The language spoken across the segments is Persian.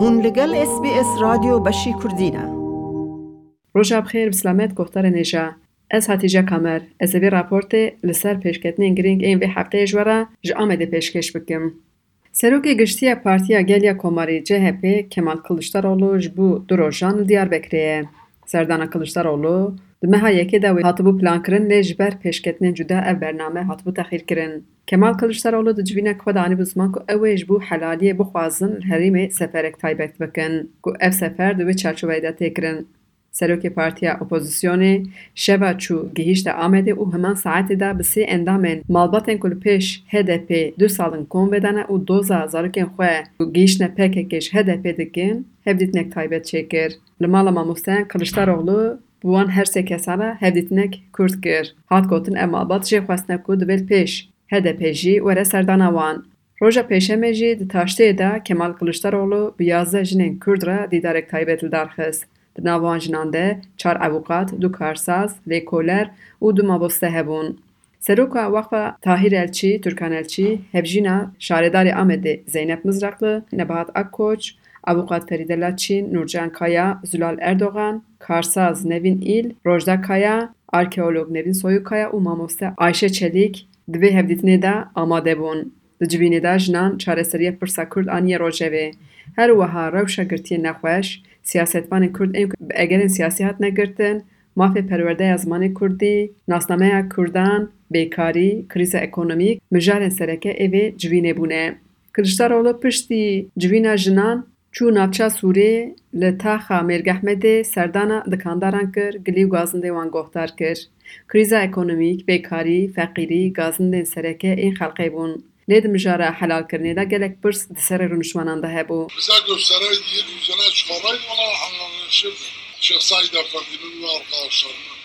هون لگل اس بی اس رادیو بشی کردینه. روژا بخیر بسلامت گفتار نجا از هاتیجا کامر از وی راپورت لسر پیشکتنین گرینگ این وی هفته جوارا جا آمده پیشکش بکم. سروک گشتی پارتیا گلیا Kemal Kılıçdaroğlu ji bu du rojan li Diyarbekirê Serdana Kılıçdaroğlu di meha yekê de wê hatibû plankirin lê ji ber pêşketinên cuda ev bername hatibû texîrkirin. Kemal Kılıçdaroğlu di civînek xwe de anî bi ziman ku ew ê ji bo helaliyê bixwazin li herêmê seferek taybet bikin ku ev sefer di wê çarçoveyê de têkirin. Serokê Partiya Opozisyonê şeva çû gihîşte Amedê û heman saetê de bi sê endamên malbatên ku li pêş HDP du salin kom vedane û doza zarokên xwe û gihîştine PKK ji HDP dikin hevdîtinek taybet çêkir. Li mala mamosteyan Kılıçdaroğlu بوان هر سه کسانا هفدیتنک کرد کر. هات گوتن امالبات جه خواستنکو دبل پیش. هده پیجی وره سردانا وان. Roja pêşemê di taştiyê de Kemal Kılıçdaroğlu bi yazda jinên Kurd re dîdarek taybet li darxist. Di navan jinan de çar avukat, du karsaz, lêkoler û du maboste hebûn. Seroka Vakfa Tahir Elçi, Türkan Elçi, Hevjina, Şaredari Amedi, Zeynep Mızraklı, Nebahat Akkoç, Avukat Feride Laçin, Nurcan Kaya, Zülal Erdoğan, Karsaz Nevin İl, Rojda Kaya, Arkeolog Nevin Soyukaya u mamoste Ayşe Çelik, Dve hevditne da amade bun. Dicibine da jinan çareseriye pirsa Kurd aniye rojeve. Her waha rewşa girtiye nexweş, siyasetvanên Kurd egerin siyasi hatine girtin, مافه پروژه از من کردی، نسخه کردن، بیکاری، کریز اقتصادی، مجاهدین سرکه ای، جوینه بودن. کلیشته‌ها رو لپشته، جوینه جنان، چو نبچا سرکه لطاخ مرگحده سردانا دکانداران کرد، غلی و وان گفتار کرد. کریز اقتصادی، بیکاری، فقیری، غازنده سرکه این خلقی بود. لیدم مجاهد حلال کردنده گلک پرس دسر رو نشونانده بود. دسر گوشت سرای دیگر یوزنا چوایی و ناهمان شد. Şeyh Said Efendi'nin ve arkadaşlarının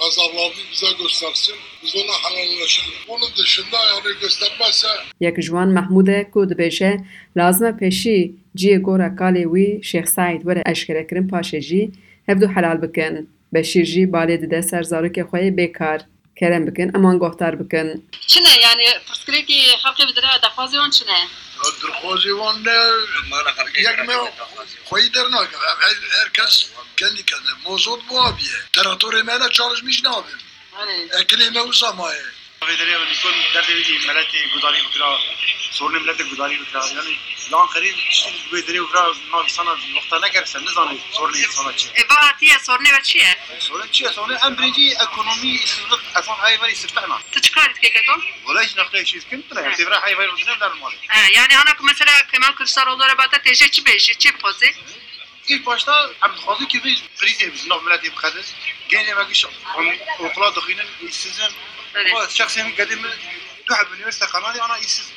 mezarlarını bize göstersin. Biz ona helalleşelim. Onun dışında yani göstermezse Yek ji wan Mehmûd e ku dibêje lazim e pêşî ciyê gora kalê wî Şêx Saîd were eşkerekirin paşê jî hevdû helal bikin. Beşîr jî balê dide ser zarokê xwe yê bêkar. Kerem bikin eman guhdar bikin. Çine yani fıskireki halkı bidire daxwazê wan çine? Dirxwazê wan ne yek me xweyî dernake. Her, herkes kendi kendine mozot bu abiye. Teratörê me ne çalışmış ne abim. Hani Ekilê me wisa maye. ویدری و نیکون در دیوی ملت گوداری بکرا سورن ملت گوداری بکرا یعنی لان خرید ویدری و برا نال سنا نقطه نگرسن نزانی سورن انسان چیه e bu hatiye sorunu ve çiye? سورن چیه سورن ام بريجي ايكونومي استفدت اصلا هاي فري استفدنا Tu çıkarit keketon? ولا يجي نقطه شيء كنت ترى تبرا هاي فري ودنا در المال He, yani ana mesela Kemal Kılıçdaroğlu arabada teşe çi beşi çi pozi? ilk başta Abdülkadir gibi krize biz nok millet yıkadız gene ma giş okula دخينن işsizin Evet. o şahsen قديم دحب üniversite kanalı ana işsiz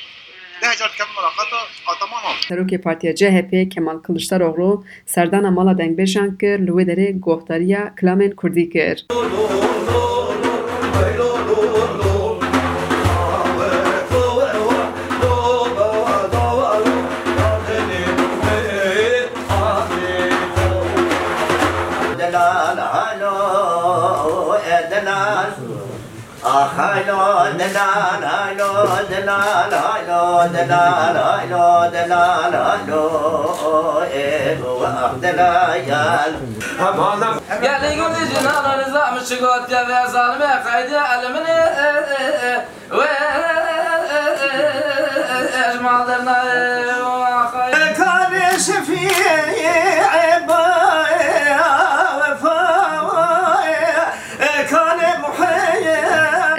Dehacat kemal alakata ataman oldu. Serokê Partiya CHP Kemal Kılıçdaroğlu serdana mala dengbêjan kir li wê derê guhdariya kilamên Kurdî kir. Haylo delal, haylo delal, haylo delal, haylo delal, haylo ebu abdelayal. Amanam. Gelin gülücün ananıza mışıgot ya ve zalime kaydı elimini ve ecmallarına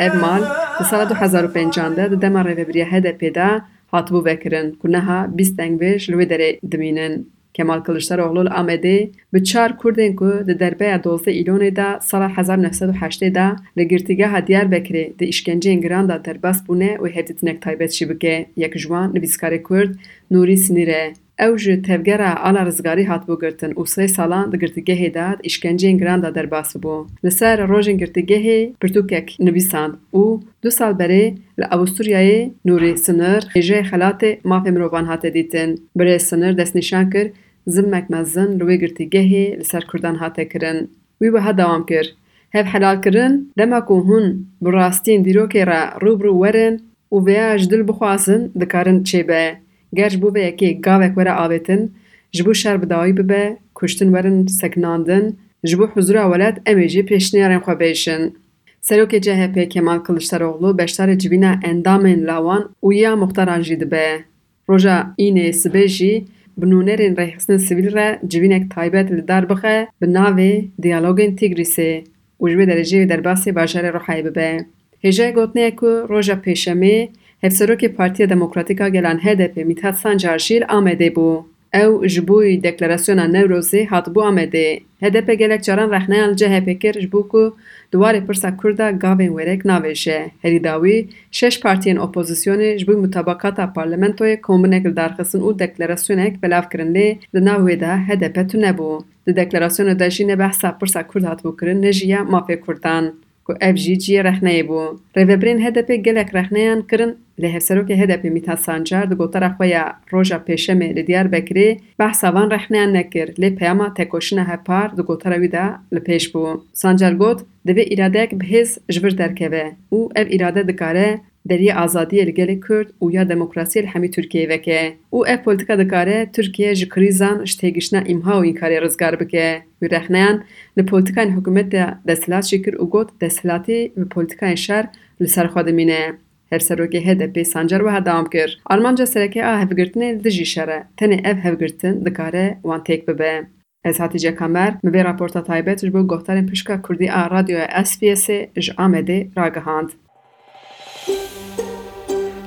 اف مال د سال 2005 د دمر ریبریه هدا پیدا هاتبو وکرن کنه ها بیس دنگ بیش دمینن کمال کلشتر اغلو الامده به چار کردن که ده در بای دوزه ایلونه ده سال هزار نفسد و حشته ده لگرتگه ها دیار بکره ده اشکنجه انگران ده در بس بونه و هفتیت نکتای بیت یک جوان نویسکاره کرد نوری سنیره Ew ji tevgera ala rizgarî hatibû girtin û sê salan di girtîgehê de di îşkenceyên giran de derbas bû. Li ser rojên girtîgehê pirtûkek nivîsand û du sal berê li Avusturyayê Nûrî Sinir hêjeyê xelatê mafê mirovan hate dîtin. Birê Sinir destnîşan kir zilmek mezin li wê girtîgehê li ser Kurdan hate kirin. Wî wiha dewam kir. Hev helalkirin dema ku hûn bi rastiyên dîrokê re rûbirû werin û vêya ji dil bixwazin dikarin çêbe. گر جبو به یکی گاوه کورا آبتن جبو شرب بدایی ببه کشتن ورن سکناندن جبو حضور اولاد امیجی پیشنی رن خواه بیشن سروک جه پی کمال کلشتر اغلو بشتار جبینا اندام لوان اویا یا مختاران به روژا این سبه جی بنونر این رحسن سویل را جبین اک تایبت لدار بخه دیالوگ این تیگریسی و جبه درجه درباسی باجار روحای ببه هجه گوتنه اکو روژا پیشمی hevserokê Partiya Demokratîk a Gelan HDP Mithat Sancar jî li Amedê bû. Ew ji bo deklarasyona Newrozê hatibû Amedê. HDP gelek caran rexneyan CHP kir ji bo ku di warê pirsa Kurd a gavên wêrek naveşe. Herî dawî şeş partiyên opozisyonê ji bo mutabakata parlamentoyê kombinek li darxistin û deklarasyonek belav kirin lê di nav wê de HDP tune bû. Di deklarasyona de jî ne behsa pirsa Kurd hatibû kirin ne mafê Kurdan. که اف جی جی رخنه بو ریو هدف گلک رخنه ان کرن له سرو که هدف میتا سانجار د ګوتره خو یا روجا پیشه مې له دیار بکری بحث وان رخنه ان کر له پیاما تکوشنه هه پار د ګوتره ودا له پیش بو سانجار ګوت د وی اراده یک بهز جبر درکوه او اف اراده د کاره دری آزادی الگل کرد و یا دموکراسی الهمی ترکیه وکه او اه پولتیکا دکاره ترکیه جی کریزان شتیگشنا امها و این کاری رزگار بکه و رخنان لپولتیکا این دستلات شکر و گوت دستلاتی و پولتیکا این شر لسر خادمینه هر سروکی سانجر و ها دام کرد آرمانجا سرکه آه هفگرتنه دجی شره تنه اف هفگرتن دکاره وان تیک ببه از حتیج کمر مبی راپورتا تایبه تجبه گفتارین پشکا کردی آ رادیو اس پی جامده راگهاند.